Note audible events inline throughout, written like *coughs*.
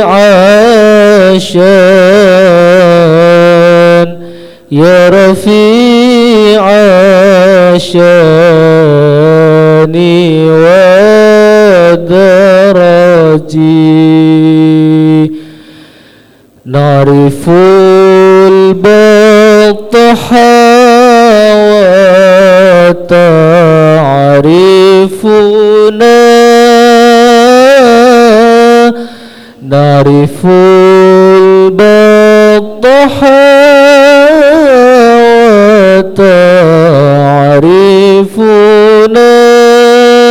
عشان يا رفيع شاني ودرجي. نعرف البطح وتعرفنا عارف البضحى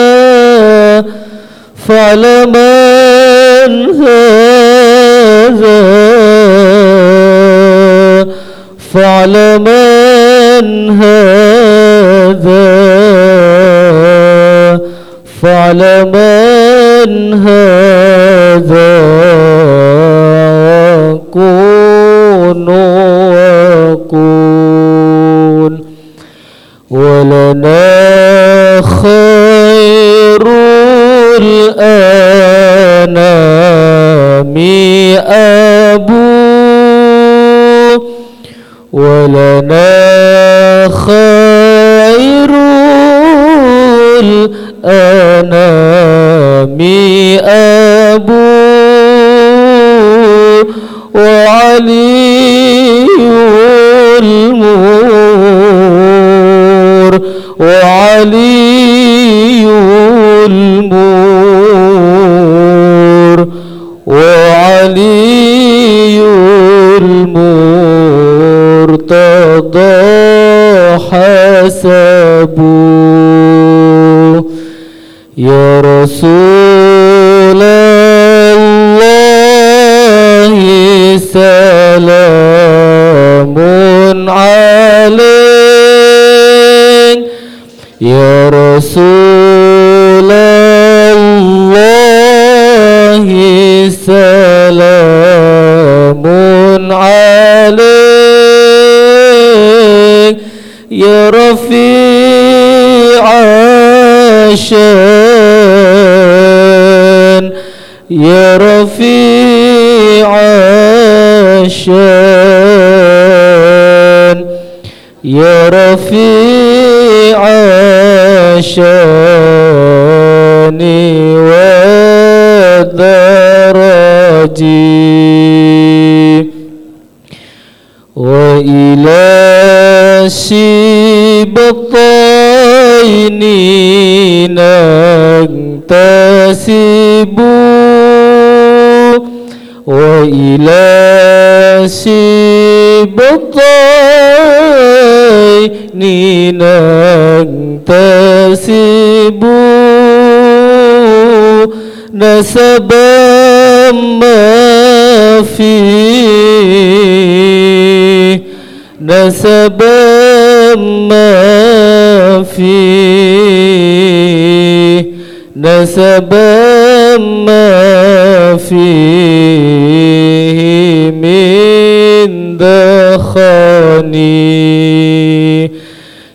وتعرفنا فلمن هذا فلمن هذا فلمن أبو ولنا خير يا رفيع شاني ninang tasibu nasabam ma fi nasabam ma fi min dakhani.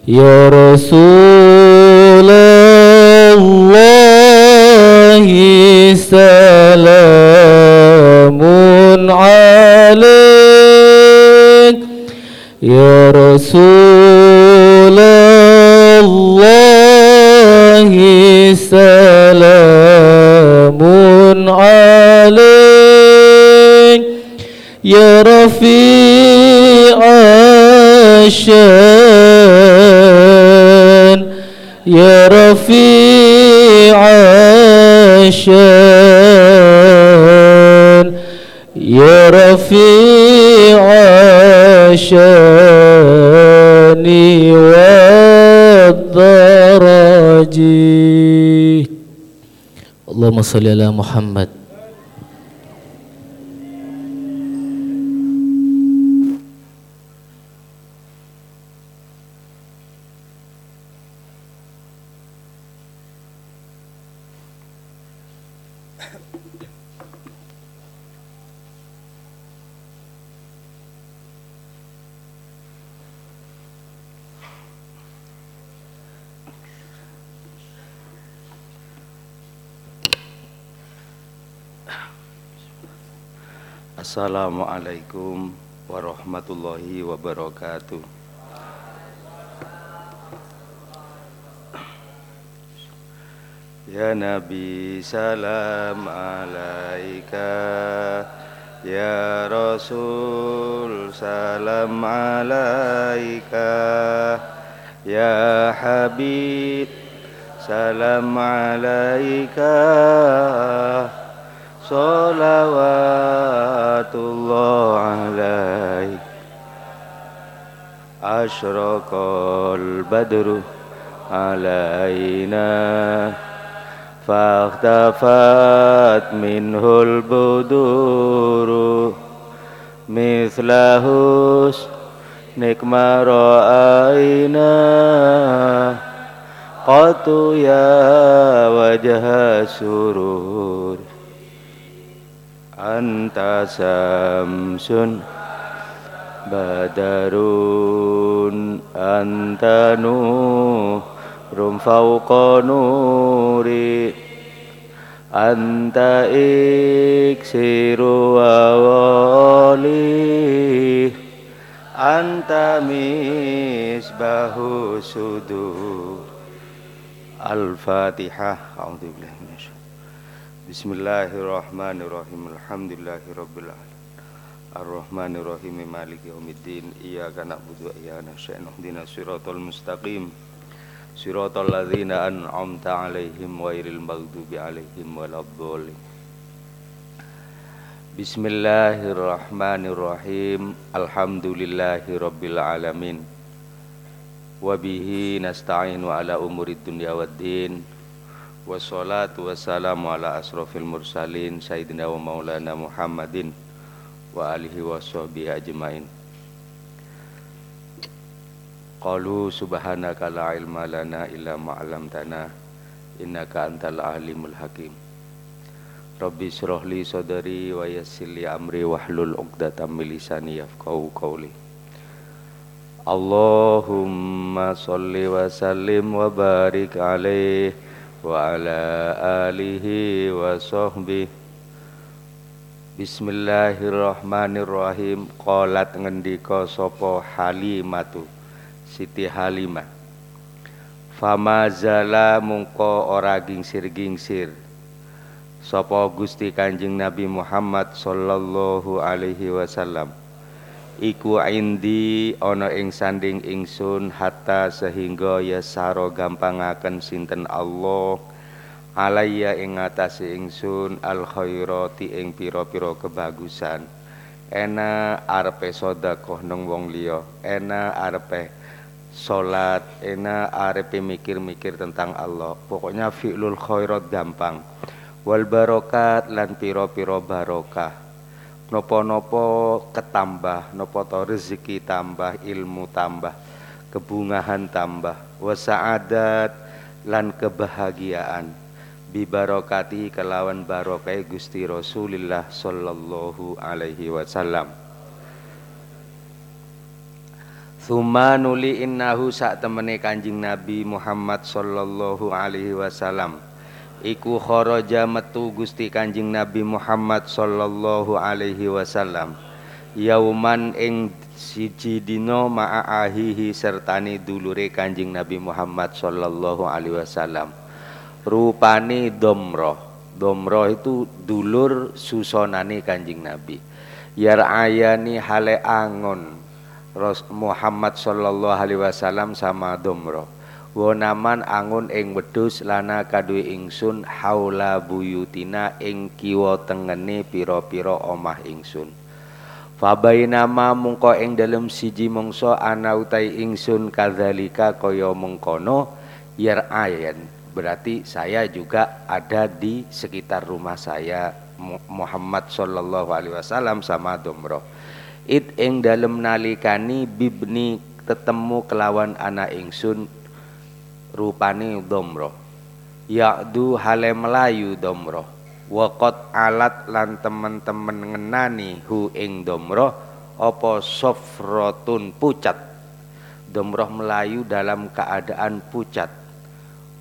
يا رسول الله سلام عليك. يا رسول الله سلام عليك. يا رفيع يا رفيع الشان يا رفيع الشان والدرج اللهم صل على محمد. Assalamualaikum warahmatullahi wabarakatuh. Ya Nabi salam alaika. Ya Rasul salam alaika. Ya Habib salam alaika صلوات الله عليك. أشرق البدر علينا. فاختفت منه البدور. مثله نكما رأينا. قط يا وجه سرور. anta samsun badarun anta nurum fauqa nuri anta iksiru awali anta misbahu sudur al-fatihah. A'udzubillahi Bismillahirrahmanirrahim. Alhamdulillahirabbil alamin. Arrahmanirrahim. Maliki yaumiddin. Iyyaka na'budu wa iyyaka nasta'in. Ihdinas siratal mustaqim. Siratal ladzina an'amta 'alaihim ghairil maghdubi 'alaihim waladdallin. Bismillahirrahmanirrahim. Alhamdulillahirabbil alamin. Wa bihi nasta'inu 'ala umurid dunya waddin. Wassalatu wassalamu ala asrofil mursalin Sayyidina wa maulana Muhammadin Wa alihi wa sahbihi ajmain Qalu subhanaka la ilma lana illa ma 'allamtana innaka antal alimul hakim. Rabbi syrah li sadri wa yassir li amri wahlul 'uqdatam min lisani yafqahu qawli. Allahumma salli wa sallim wa barik alaihi alihi wa sahbihi Bismillahirrahmanirrahim. Qalat ngendika sapa Halimatu Siti Halimah. Fama zala mungko ora gingsir-gingsir. Sopo Gusti Kanjeng Nabi Muhammad sallallahu alaihi wasallam Iku indi ana ing sanding ingsun hatta sehingga ya saro gampangaken sinten Allah. Alaiya ing ngatasi ingsun al khairati ing pira-pira kebagusan. Ena arepe sedekah nang wong liya. Ena arepe Salat. Ena arepe mikir-mikir tentang Allah. Pokoknya fi'lul khairat gampang. Wal barokat lan piro-piro barokah nopo-nopo ketambah nopo to rezeki tambah ilmu tambah kebungahan tambah. Wasaadat lan kebahagiaan. Bibarokati kelawan barokai Gusti Rasulillah sallallahu alaihi wasallam. Thumma nuli innahu sak temene Kanjeng Nabi Muhammad sallallahu alaihi wasallam iku kharaja metu Gusti Kanjeng Nabi Muhammad sallallahu alaihi wasallam. Yauman ing siji dina ma'a ahihi dulure Kanjeng Nabi Muhammad sallallahu alaihi wasallam. Rupane domroh domroh itu dulur susonane Kanjeng Nabi. Yar ayani hale angon Muhammad sallallahu alaihi wasallam sama domro wonaman angun ing wedhus lana kadue ingsun haula buyutina ing kiwa tengene pira-pira omah ingsun. Fabainama mungko ing dalem siji mangsa ana utai ingsun kadzalika kaya mengkono ayen. Berarti saya juga ada di sekitar rumah saya Muhammad sallallahu alaihi wasallam sama domro. It ing dalem nalikani bibni tetemu kelawan anak ingsun rupane domro yakdu hale melayu domro wakot alat lan temen-temen ngenani hu ing domro opo sofrotun pucat? Domroh melayu dalam keadaan pucat.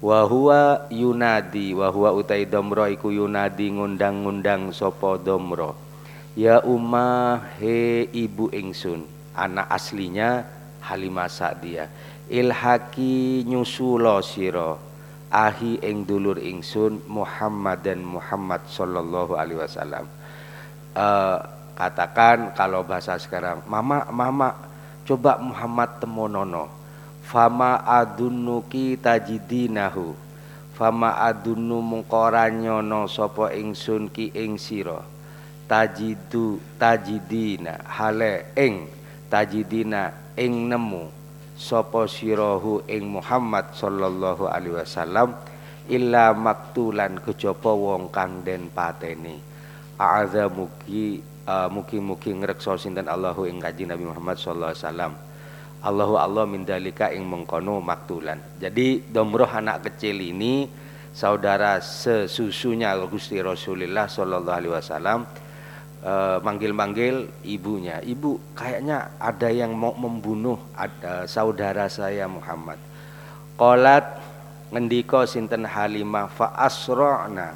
Wahua yunadi wahua utai domro iku yunadi ngundang-ngundang sopo domro Ya ummah he ibu ingsun anak aslinya Halimah Sa'diyah ilhaki nyusulo siro ahi ing dulur ingsun Muhammad dan Muhammad sallallahu alaihi wasallam. Uh, katakan kalau bahasa sekarang mama mama coba Muhammad temonono. Fama adunuki tajidinahu fama adunu mungkoranyono sopo ingsun ki ing siro tajidu tajidina hale ing tajidina ing nemu sapa sirahu ing Muhammad sallallahu alaihi wasallam illa maktulan kejaba wong kang den pateni. A'adza mugi uh, mugi-mugi ngreksa sinten Allahu ing kanjeng Nabi Muhammad sallallahu alaihi wasallam. Allahu Allah mindalika ing mengkono maktulan. Jadi domroh anak kecil ini saudara sesusunya Gusti Rasulullah sallallahu alaihi wasallam manggil-manggil ibunya. Ibu, kayaknya ada yang mau membunuh ada saudara saya Muhammad. Qolat ngendika sinten Halimah fa asra'na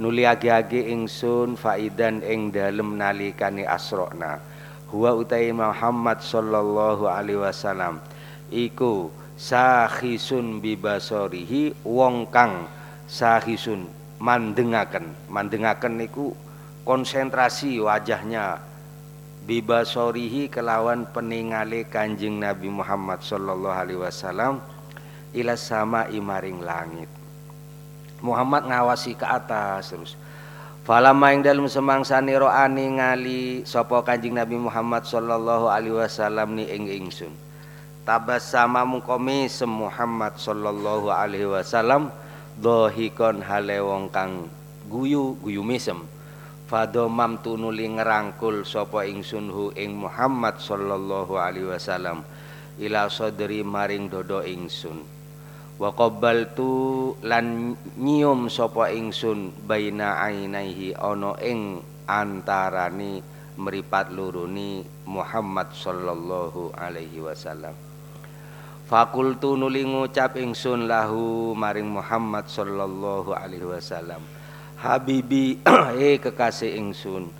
nuli agi-agi ingsun faidan ing dalem nalikane asra'na. Huwa utai Muhammad sallallahu alaihi wasallam iku sahisun bibasorihi wong kang sahisun mandengaken. Mandengaken niku konsentrasi wajahnya. Bibasorihi kelawan peningale kanjeng Nabi Muhammad sallallahu alaihi wasallam ila sama imaring langit. Muhammad ngawasi ke atas terus. Falama ing dalem semangsane roani ngali sapa Kanjeng Nabi Muhammad sallallahu alaihi wasallam ni ing ingsun. Tabassama mungkomi sem Muhammad sallallahu alaihi wasallam dohikon hale wong kang guyu guyu mesem Fadomam tunuli ngerangkul sapa ingsun hu ing Muhammad sallallahu alaihi wasallam ila sadri maring dodo ingsun. Wa qabbaltu lan nyium sapa ingsun baina ainaihi ana ing antarani meripat luruni Muhammad sallallahu alaihi wasallam. Fakultu nuli ngucap ingsun lahu maring Muhammad sallallahu alaihi wasallam Habibi *clears throat* eh kekasih ingsun.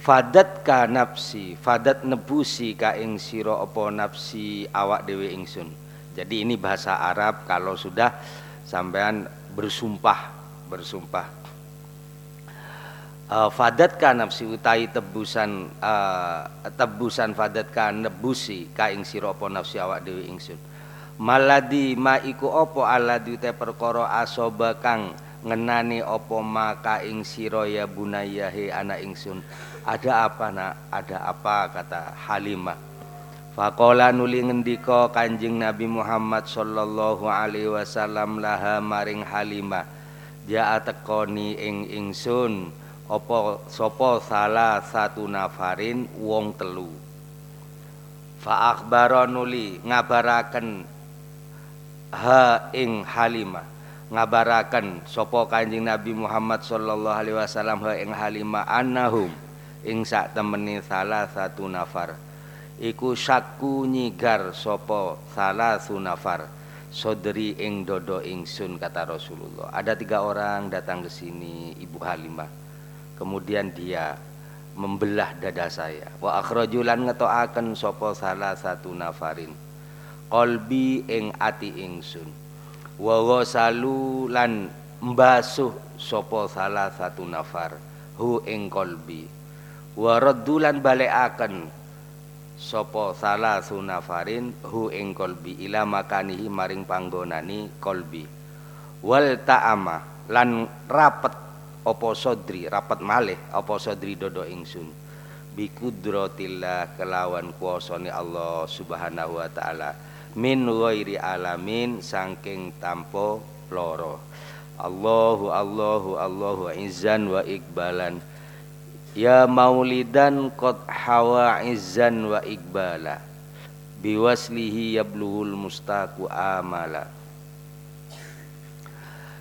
Fadat ka nafsi Fadat nebusi ka ing siro opo nafsi awak dewe ingsun. Jadi ini bahasa Arab kalau sudah sampean bersumpah Bersumpah. Uh, Fadat ka nafsi utai tebusan uh, Tebusan fadat ka nebusi ka ing siro opo nafsi awak dewe ingsun. Maladi ma iku opo aladi te perkoro asoba kang ngenani opo maka ing siro ya bunaya he anak ingsun ada apa nak? Ada apa? Kata Halimah. Fakola nuli ngendiko kanjeng Nabi Muhammad sallallahu alaihi wasallam laha maring Halimah. Dia tekoni ing ingsun. Opo sopo salah satu nafarin? Wong telu. Fa nuli ngabaraken ha ing Halimah ngabaraken sapa Kanjeng Nabi Muhammad sallallahu alaihi wasallam ha ing Halimah annahum ing sak temeni salah satu nafar. Iku sakku nyigar sapa salah satu nafar sodri ing dodo ingsun kata Rasulullah. Ada tiga orang datang ke sini Ibu Halimah. Kemudian dia membelah dada saya. Wa akhrajulan ngetoaken sapa salah satu nafarin qalbi ing ati ingsun wa salu lan mbasuh sapa salah satu nafar hu ing kolbi. Wa raddulan balekaken sapa salah sunafarin hu ing kolbi ila makanihi maring panggonani kolbi. Wal ta'ama lan rapet apa sodri rapet malih apa sodri dodo ingsun. Bikudratillah kelawan kuasane Allah subhanahu wa ta'ala min ghairi alamin saking tampo loro Allahu Allahu Allahu izzan wa ikbalan Ya maulidan qad hawa izzan wa ikbala biwaslihi yabluhul mustaku amala.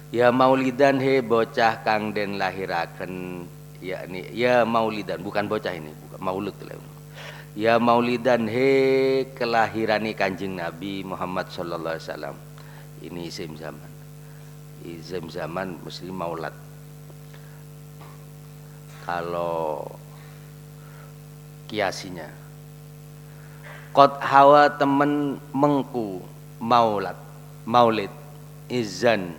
Ya maulidan he bocah kang den lahiraken yakni ya maulidan bukan bocah ini bukan maulud lah Ya maulidan he kelahirani kanjeng Nabi Muhammad sallallahu alaihi wasallam. Ini isim zaman. Isim zaman muslim maulad. Kalau kiasinya Qad hawa temen mengku maulad maulid izan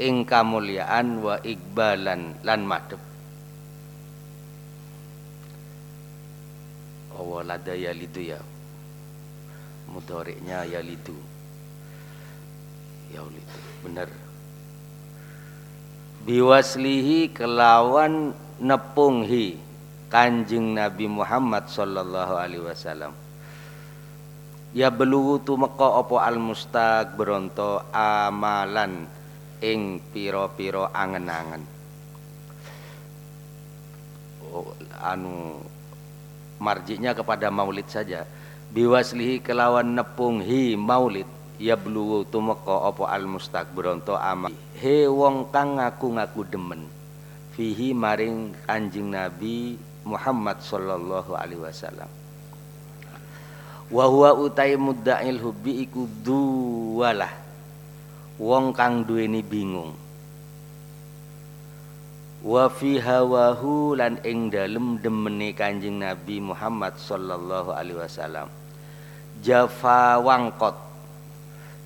ing kamulyaan wa ikbalan lan madhep Oh lada ya. Mudoriknya yalidu. Yaulidu bener biwaslihi kelawan nepunghi Kanjeng Nabi Muhammad sallallahu alaihi wasallam. Ya beluwu tumeka apa al mustaq bronto amalan ing pira-pira angen-angen. Oh, anu marjiknya kepada maulid saja. Biwaslihi kelawan nepunghi maulid ya beluwu tumeka apa al mustaq bronto amal. He wong kang ngaku-ngaku demen fihi maring kanjeng Nabi Muhammad sallallahu alaihi wasallam. Wa huwa utai mudda'il hubbi iku duwalah wong kang duweni bingung wa fi hawahu lan ing dalem demene Kanjeng Nabi Muhammad sallallahu alaihi wasallam. Jafa wangkot.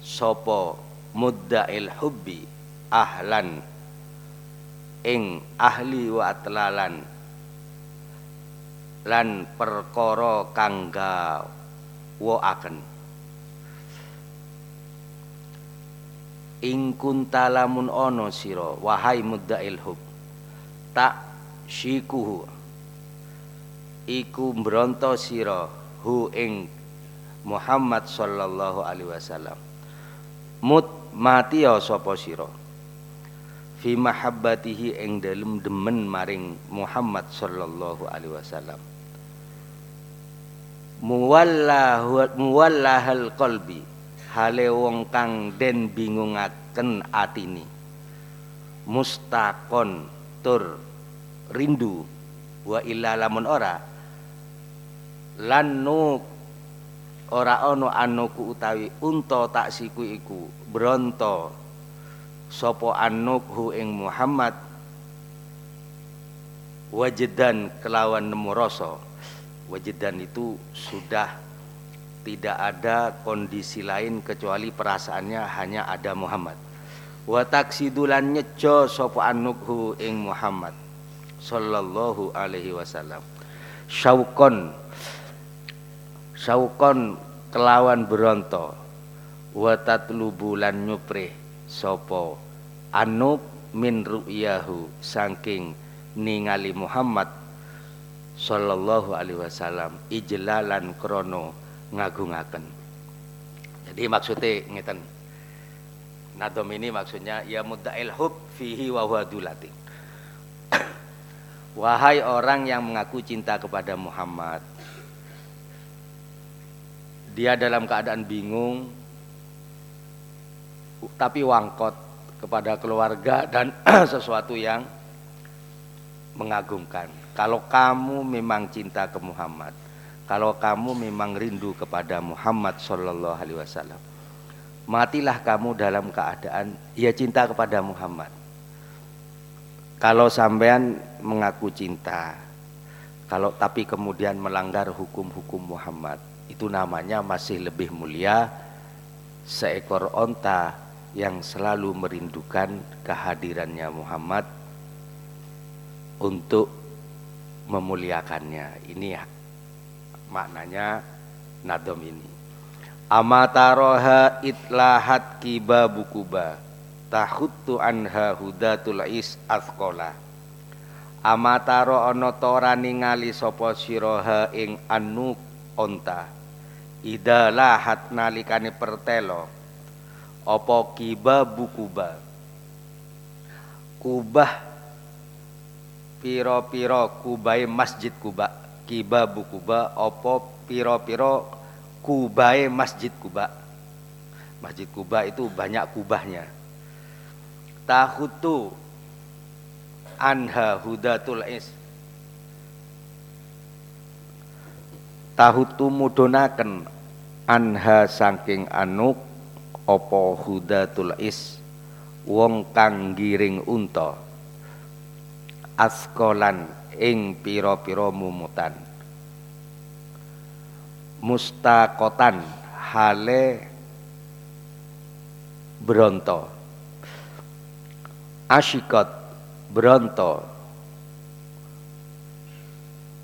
Sapa mudda'il hubbi ahlan. Ing ahli wa atlalan. Lan perkara kang gawakaken ing kuntalamun ana sira wahai muddail hub tak syikuhu iku mbronto sira hu ing Muhammad sallallahu alaihi wasallam. Mut mati ya sapa sira? Fi mahabbatihi ing dalem demen maring Muhammad sallallahu alaihi wasallam. Muwallahal qalbi hale wong kang den bingungaken atini mustakon tur rindu. Wa illa lamun ora. Lan ora ana anuku utawi unta taksiku iku bronto. Sapa anukhu ing Muhammad. Wajedan kelawan nemu rasa. Wajidan itu sudah tidak ada kondisi lain kecuali perasaannya hanya ada Muhammad wa taksidulan nyejo sapa anukhu ing Muhammad sallallahu alaihi wasallam syaukon syaukon kelawan beronto wa tatlubulan nyuprih sapa anuk min ru'yahu saking ningali Muhammad sallallahu alaihi wasallam ijlalan krono ngagungaken. Jadi maksudnya ngeten. Nadom ini maksudnya ya mudda'il hub fihi wa dulati. *coughs* Wahai orang yang mengaku cinta kepada Muhammad. Dia dalam keadaan bingung tapi wangkot kepada keluarga dan *coughs* sesuatu yang mengagumkan kalau kamu memang cinta ke Muhammad, kalau kamu memang rindu kepada Muhammad Shallallahu Alaihi Wasallam, matilah kamu dalam keadaan ia cinta kepada Muhammad. Kalau sampean mengaku cinta, kalau tapi kemudian melanggar hukum-hukum Muhammad, itu namanya masih lebih mulia seekor onta yang selalu merindukan kehadirannya Muhammad untuk memuliakannya. Ini ya, maknanya nadom ini. Amataroha itlahat kiba bukuba tahuttu anha hudatul is athkola. Amataro ono tora ningali sopo siroha ing anuk onta. Ida lahat pertelo. Opo kiba bukuba. Kubah piro-piro kubai masjid Kuba kiba bu Kuba opo piro-piro kubai masjid Kuba. Masjid Kuba itu banyak kubahnya. Tahutu anha hudatul is. Tahutu mudonaken anha saking anuk opo hudatul is wong kang giring unta. Askolan ing piro-piro mumutan mustakotan hale bronto. Asyikot bronto.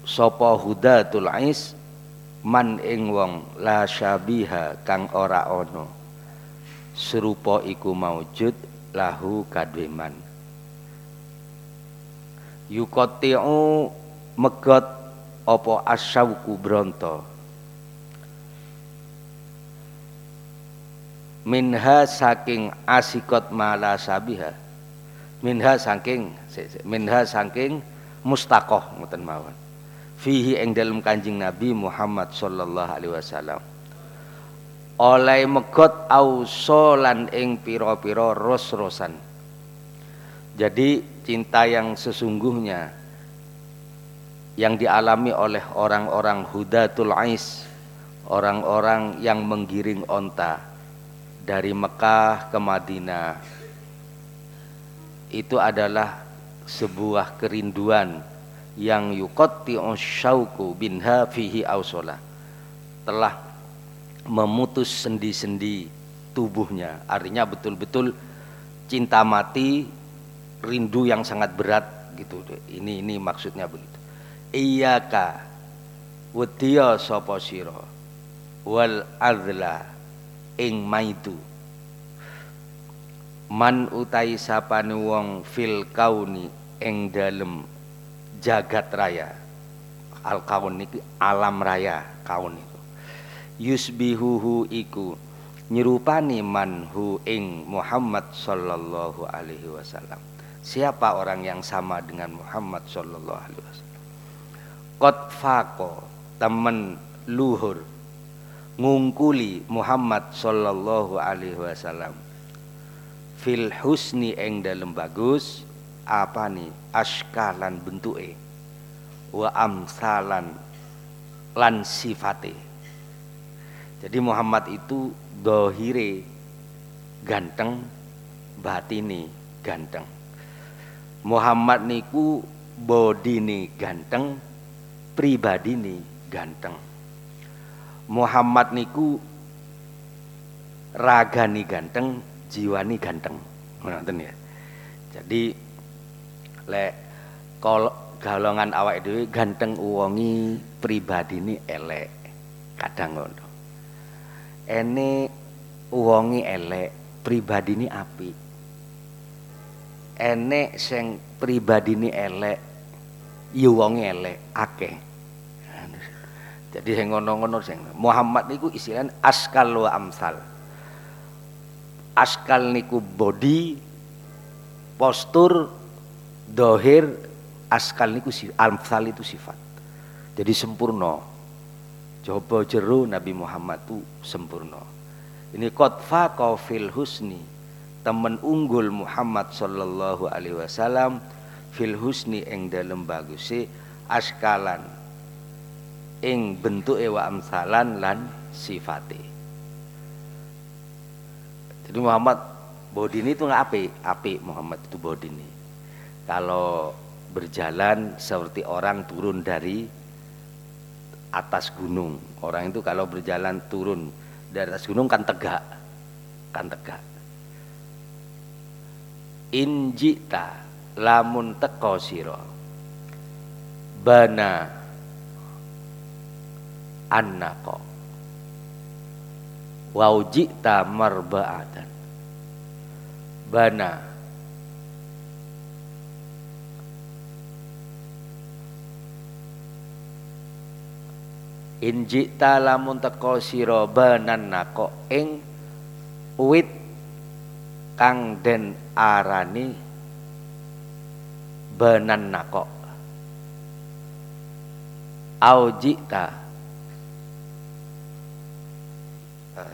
Sapa hudatul ais man ing wong la syabiha kang ora ana serupa iku maujud lahu kadweman. Yukotiu megot apa asyauku bronto minha saking asikot mala sabiha. Minha saking minha saking mustaqoh ngoten mawon. Fihi ing dalam kanjing Nabi Muhammad sallallahu alaihi wasallam. Oleh megot ausolan ing piro-piro ros-rosan. Jadi cinta yang sesungguhnya yang dialami oleh orang-orang hudatul ais orang-orang yang menggiring onta dari Mekah ke Madinah. Itu adalah sebuah kerinduan yang yuqatti'u syauku binha fihi ausola telah memutus sendi-sendi tubuhnya. Artinya betul-betul cinta mati rindu yang sangat berat gitu. Ini ini maksudnya begitu. Iyyaka wadiya sapa sira wal adla ing maitu. Man utai sapane wong fil kauni ing dalem jagat raya. Al kaun niki alam raya kaun itu. Yusbihuhu iku nyerupani manhu ing Muhammad sallallahu alaihi wasallam. Siapa orang yang sama dengan Muhammad sallallahu alaihi wasallam? Qad faqo temen luhur ngungkuli Muhammad sallallahu alaihi wasallam. Fil husni ing dalem bagus apa nih askalan bentuke. Wa amsalan lan sifate. Jadi Muhammad itu dohire ganteng batini ganteng. Muhammad niku bodine ganteng pribadine ganteng Muhammad niku ragani ganteng jiwani ganteng. Ngoten ya. Jadi lek kalau galongan awak itu ganteng uwangi pribadi ini elek kadang ngono. Ene uwangi elek pribadi ini api ene sing ini elek ya elek akeh jadi sing ngono-ngono sing Muhammad niku istilahnya askal wa amsal. Askal niku body postur dohir askal niku amsal itu sifat. Jadi sempurna. Coba jeru Nabi Muhammad itu sempurna. Ini kotfa fil husni. Temen unggul Muhammad sallallahu alaihi wasallam fil husni ing dalem baguse askalan ing bentuk ewa amsalan lan sifate jadi Muhammad bodini itu nggak api api Muhammad itu bodini kalau berjalan seperti orang turun dari atas gunung. Orang itu kalau berjalan turun dari atas gunung kan tegak, kan tegak. Injita lamun teko siro bana annako waujita marbaatan. Bana. Inji lamun teko sira banan nako ing wit kang den arani banan nako. Aujita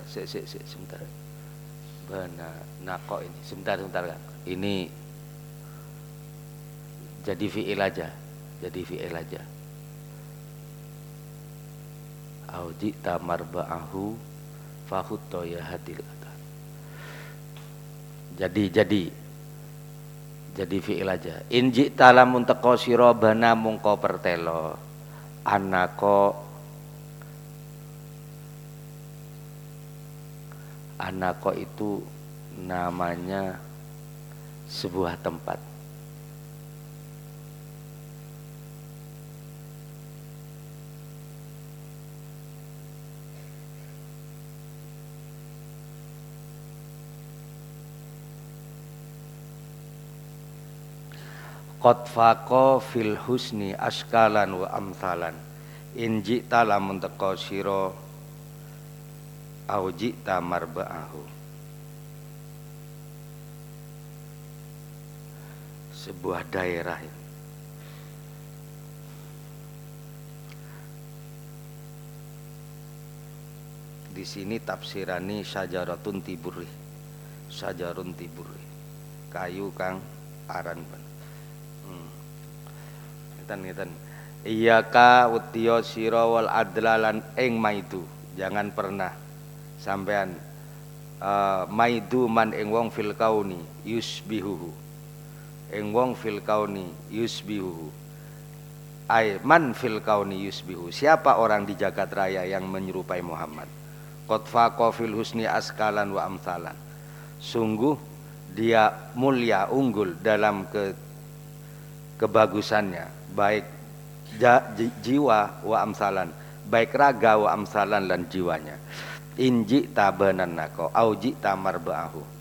se, se, se, sebentar. Bana nako ini. Sebentar sebentar kan ini jadi fiil aja jadi fiil aja. Au jita marba'ahu fahutto ya hadil jadi jadi jadi fi'il aja. In jita lamun teko sira bana mungko pertelo. Anako Anako itu namanya sebuah tempat. Faqa fil husni askalan wa amsalan in ji'ta lamun teka sira au ji'ta marba'ahu sebuah daerah ini. Di sini tafsirani syajaratun tiburi. Syajarun tiburi. Kayu kang aran ben. Hmm. Ngeten ngeten. Iyaka utiyo sira wal adlalan ing maidu. Jangan pernah sampean uh, maidu man ing wong fil kauni yusbihuhu. Ing wong fil kauni yusbihuhu. Ay man fil kauni yusbihu. Siapa orang di jagat raya yang menyerupai Muhammad? Qad fil husni askalan wa amsalan. Sungguh dia mulia unggul dalam ke kebagusannya baik jiwa wa amsalan baik raga wa amsalan dan jiwanya inji tabanan nako auji tamarbaahu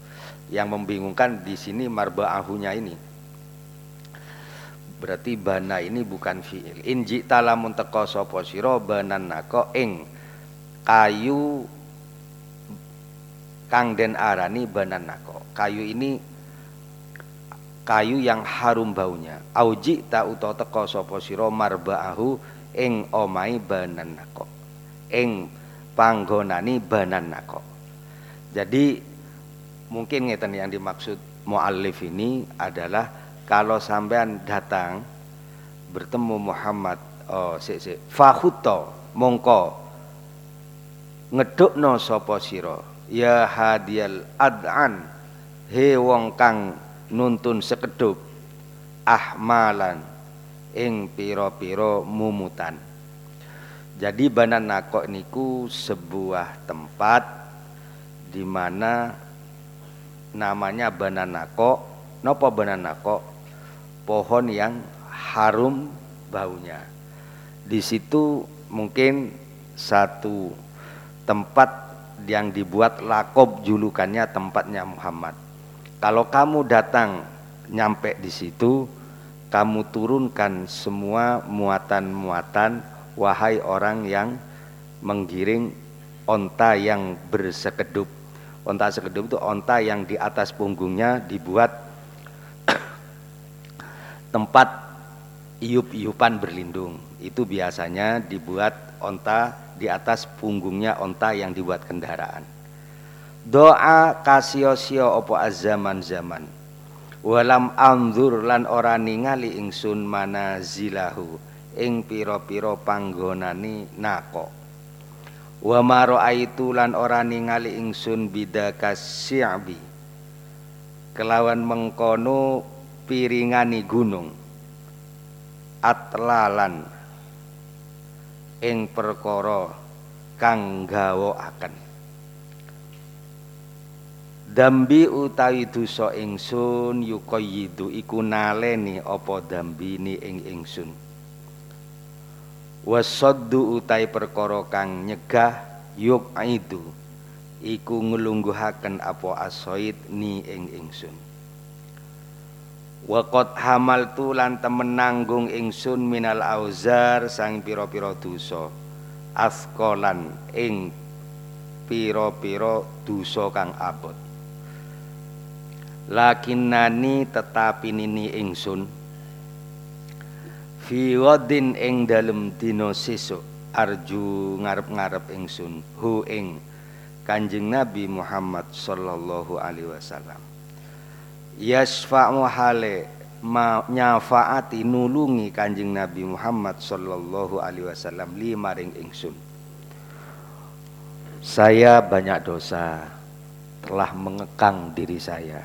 yang membingungkan di sini marbaahunya ini. Berarti bana ini bukan fiil. Inji talamun teko sapa sira banan nako ing kayu kang den arani banan nako kayu ini kayu yang harum baunya. Auji ta uta teka sapa sira marbaahu ing omai banan nako ing panggonani banan nako jadi mungkin ngeten yang dimaksud muallif ini adalah kalau sampean datang bertemu Muhammad oh sik sik fahuto mongko ngedukno sapa sira ya hadiyal ad'an he wong kang nuntun sekedup ahmalan ing piro-piro mumutan jadi Banan Nakok niku sebuah tempat di mana namanya Banan Nakok. Nopo Banan Nakok? Pohon yang harum baunya. Di situ mungkin satu tempat yang dibuat lakob julukannya tempatnya Muhammad. Kalau kamu datang nyampe di situ, kamu turunkan semua muatan-muatan wahai orang yang menggiring onta yang bersekedup. Onta sekedup itu onta yang di atas punggungnya dibuat *clears throat* tempat iup-iupan berlindung. Itu biasanya dibuat onta di atas punggungnya onta yang dibuat kendaraan doa kasio-sio opo azaman zaman walam anzur lan ora ningali ingsun mana zilahu ing piro-piro panggonani nako wa maro aitu lan ora ningali ingsun bidaka syi'bi kelawan mengkono piringani gunung. Atlalan ing perkara kang gawa akan Dambi utawi dosa ingsun yuqayyidu iku naleni apa dambine ing ingsun. Wasaddu utai perkara kang nyegah yuqidu iku nglungguhaken apa asoid ni ing ingsun. Waqat hamaltu lan temen nanggung ingsun minal auzar sang pira-pira dosa. Askolan ing pira-pira dosa kang abot. Lakinnani tetapi nini ingsun fi wadin ing dalem dina sesuk arju ngarep-ngarep ingsun hu ing Kanjeng Nabi Muhammad sallallahu alaihi wasallam. Yasfa'u hale ma nyafaati nulungi Kanjeng Nabi Muhammad sallallahu alaihi wasallam lima ring ingsun saya banyak dosa telah mengekang diri saya.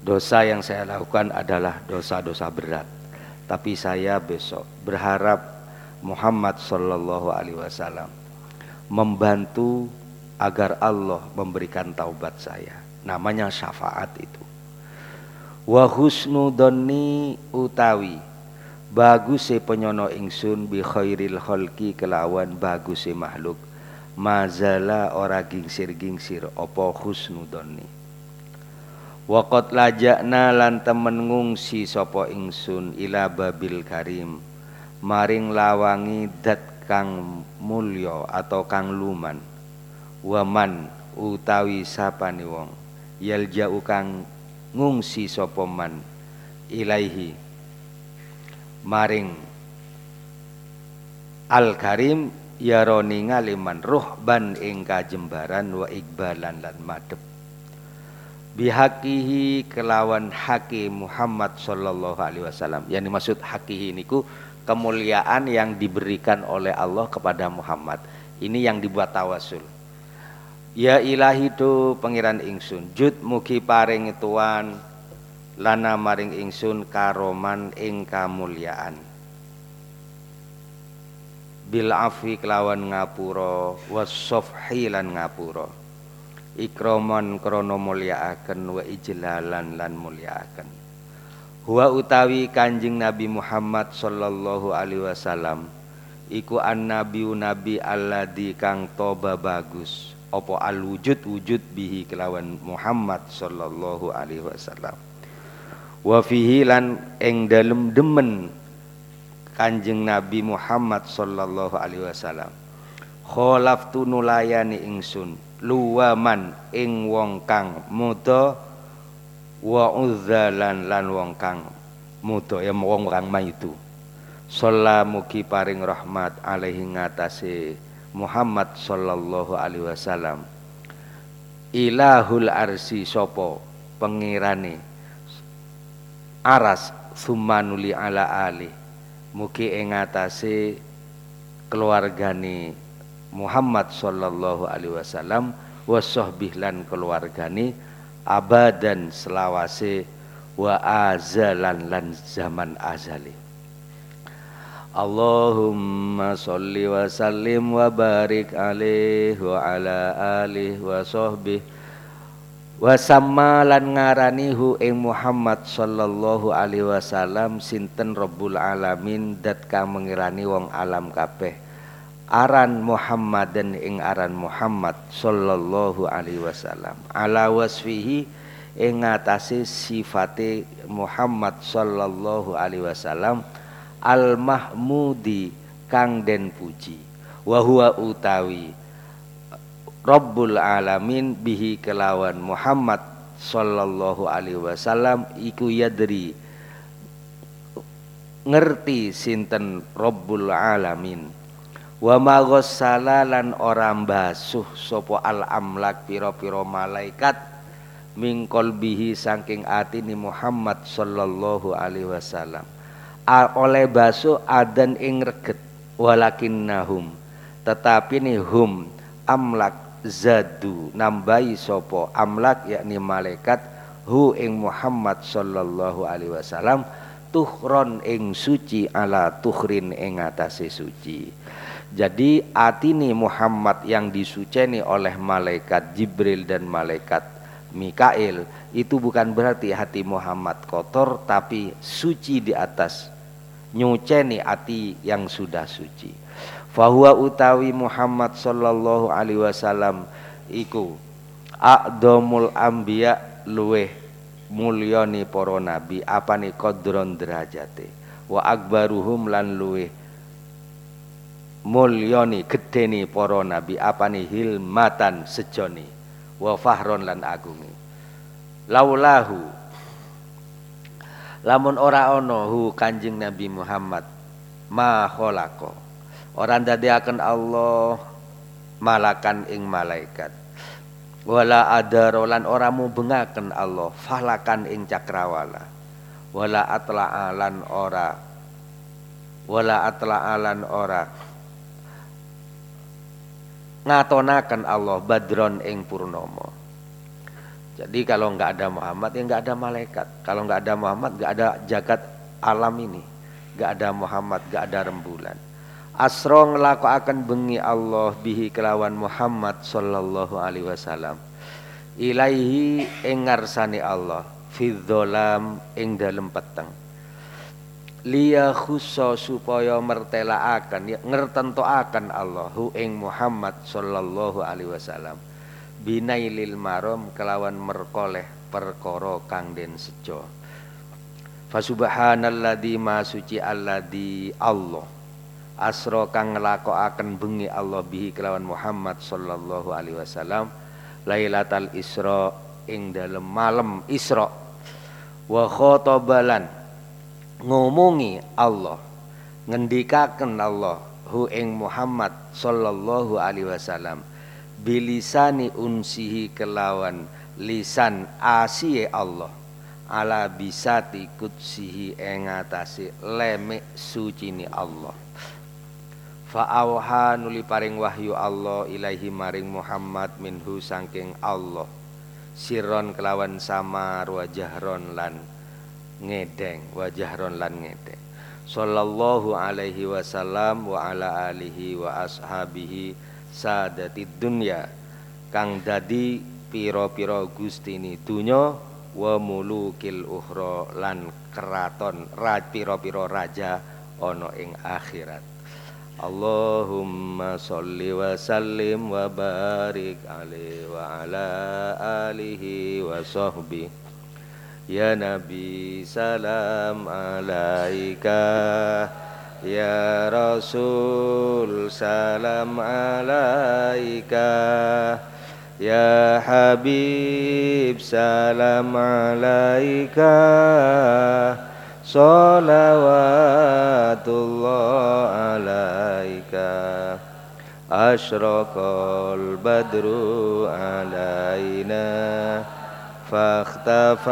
Dosa yang saya lakukan adalah dosa-dosa berat. Tapi saya besok berharap Muhammad Sallallahu Alaihi Wasallam membantu agar Allah memberikan taubat saya. Namanya syafaat itu. Wa husnu donni utawi bagus penyono ingsun bi khairil khalqi kelawan bagus makhluk mazala ora gingsir-gingsir opo husnu donni Waqat lajakna lan temen ngungsi sopo ingsun ila babil karim. Maring lawangi dat kang mulya atau kang luman. Waman utawi sapane wong. Yalja'u kang ngungsi sapa man ilaihi. Maring al karim yaroni ngaliman ruhban ing kajembaran wa ikbalan lan madep bihakihi kelawan haki Muhammad sallallahu alaihi wasallam. Yang dimaksud hakihi niku kemuliaan yang diberikan oleh Allah kepada Muhammad. Ini yang dibuat tawasul. Ya ilahi tu pangeran ingsun, jud mugi paring tuan lana maring ingsun karoman ing kamuliaan. Bil afi kelawan ngapura wasofhi lan ngapura ikroman krono mulyaaken wa ijlalan lan mulyaaken. Huwa utawi kanjeng Nabi Muhammad sallallahu alaihi wasallam iku an nabiu nabi alladzi kang toba bagus opo al wujud wujud bihi kelawan Muhammad sallallahu alaihi wasallam. Wa fihi lan ing dalem demen kanjeng Nabi Muhammad sallallahu alaihi wasallam. Kholaftu nulayani ingsun luwaman ing wong kang muda wa uzzalan lan wong kang muda. Ya wong kang maitu Salla mugi paring rahmat alaihi ngatasi Muhammad sallallahu alaihi wasallam. Ilahul arsi sopo pengirane. Aras sumanuli ala ali. Mugi ing ngatasi keluargane Muhammad sallallahu alaihi wasallam wa lan keluargane abadan selawase wa azalan lan zaman azali. Allahumma salli wa sallim wa barik alaihi wa ala alihi wa sahbih wa sama lan ngarani hu ing Muhammad sallallahu alaihi wasallam sinten Rabbul alamin dat kang mengirani wong alam kabeh aran Muhammad dan ing aran Muhammad sallallahu alaihi wasallam. Ala wasfihi ing atase sifate Muhammad sallallahu alaihi wasallam al mahmudi kang den puji. Wa huwa utawi Rabbul alamin bihi kelawan Muhammad sallallahu alaihi wasallam iku yadri ngerti sinten Rabbul alamin wa ma lan ora basuh sapa al amlak pira-pira malaikat min qalbihi saking atini Muhammad sallallahu alaihi wasallam. Oleh basuh adan ing reget walakinnahum. Tetapi nih hum amlak zadu nambahi sopo amlak yakni malaikat hu ing Muhammad sallallahu alaihi wasallam tuhron ing suci ala tuhrin ing atase suci jadi atini Muhammad yang disuceni oleh malaikat Jibril dan malaikat Mikail itu bukan berarti hati Muhammad kotor tapi suci di atas nyuceni hati yang sudah suci. Fahuwa utawi Muhammad sallallahu alaihi wasallam iku a'dhamul anbiya luweh mulyani para nabi apane kodron derajate wa akbaruhum lan luweh mulyani gedeni para nabi apane hilmatan sejoni wa fahron lan agungi laulahu lamun ora ana hu kanjeng Nabi Muhammad ma khalaqa ora ndadekaken Allah malakan ing malaikat. Wala adaro lan ora mubengaken Allah falakan ing cakrawala. Wala atla'alan ora wala atla'alan ora ngatonakan Allah badron ing purnomo jadi kalau nggak ada Muhammad ya nggak ada malaikat. Kalau nggak ada Muhammad nggak ada jagat alam ini. Nggak ada Muhammad nggak ada rembulan. Asro nglakokaken bengi Allah bihi kelawan Muhammad sallallahu alaihi wasallam. Ilaihi ing ngarsane Allah fi dzalam ing dalem peteng liya khusso supaya mertelaaken ya ngertentoaken Allah hu ing Muhammad sallallahu alaihi wasallam. Binailil marom kelawan merkoleh perkara kang den sejo. Fasubhanalladzi ma suci alladzi Allah. Asra kang nglakokaken bengi Allah bihi kelawan Muhammad sallallahu alaihi wasallam. Lailatul Isra ing dalem malam Isra. Wa khotobalan ngomongi Allah ngendikaken Allah hu ing Muhammad sallallahu alaihi wasallam bilisani unsihi kelawan lisan asiye Allah ala bisati kutsihi ing atase lemek sucini Allah. Fa'awha nuli paring wahyu Allah ilahi maring Muhammad minhu sangking Allah Siron kelawan samar wajahron lan ngedeng wajahron lan ngedeng. Sallallahu alaihi wasallam wa ala alihi wa ashabihi sadati dunya. Kang dadi piro-piro gustini dunya wa mulukil uhro lan keraton piro-piro raja ono ing akhirat. Allahumma salli wa sallim wa barik alaihi wa ala alihi wa sahbihi Ya Nabi salam alaika Ya Rasul salam alaika Ya Habib salam alaika Salawatullah alaika Ashraqal badru alaina Fakhtafat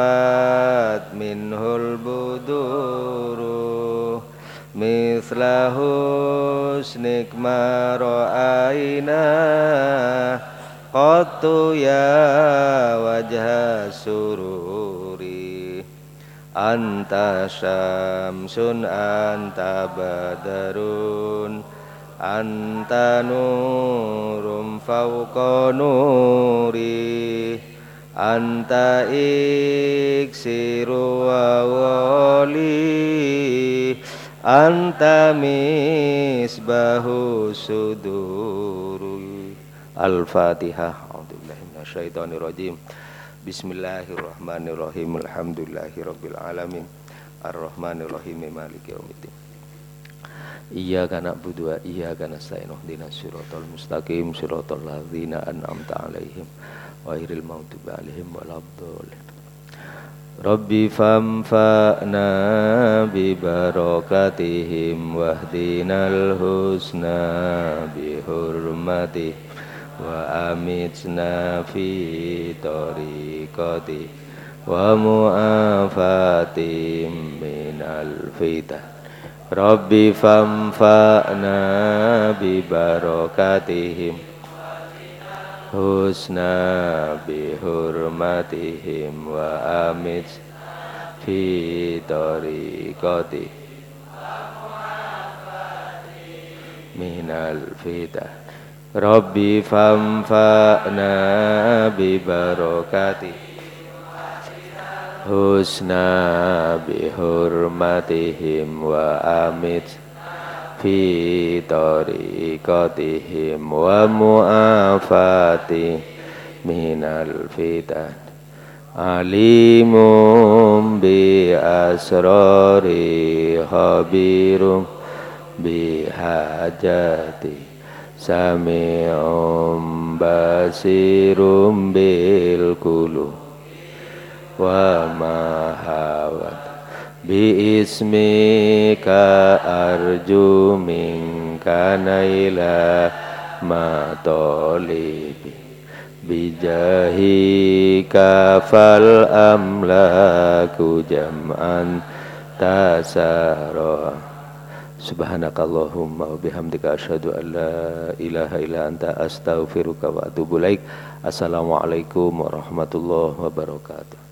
minhul buduru Mithla husnik mara'aina Qattu ya wajha sururi Anta syamsun anta badarun Anta nurum fauqa nuri Anta iksiru wa wali Anta misbahu suduru Al-Fatihah. A'udzubillahi minasyaitonirrajim. Bismillahirrahmanirrahim. Alhamdulillahirabbil alamin. Arrahmanirrahim. Maliki yaumiddin. Iyyaka na'budu wa iyyaka nasta'in. Ihdinas siratal mustaqim. Siratal ladzina an'amta 'alaihim ghairil maghdubi 'alaihim waladdallin. Rabbi famfa'na bi barakatihim wahdinal husna bi hurmatihim wa amitna fi tariqati wa mu'afatim minal fitan Rabbi famfa'na bi barakatihim husna bi hurmatihim wa amit fi tariqati minal fitan Rabbi famfa'na bi barakati. Husna bi hurmatihim wa amit fi tariqatihim wa mu'afati minal fitan. Alimum bi asrari khabirum bi hajati Sami'um basirum bil kulu Wa mahawat Bi ismika arju minka naila matolibi Bijahika fal amlaku jam'an tasarah Subhanakallahumma bihamdika asyhadu an la ilaha illa anta astaghfiruka wa atubu ilaik. Assalamualaikum warahmatullahi wabarakatuh.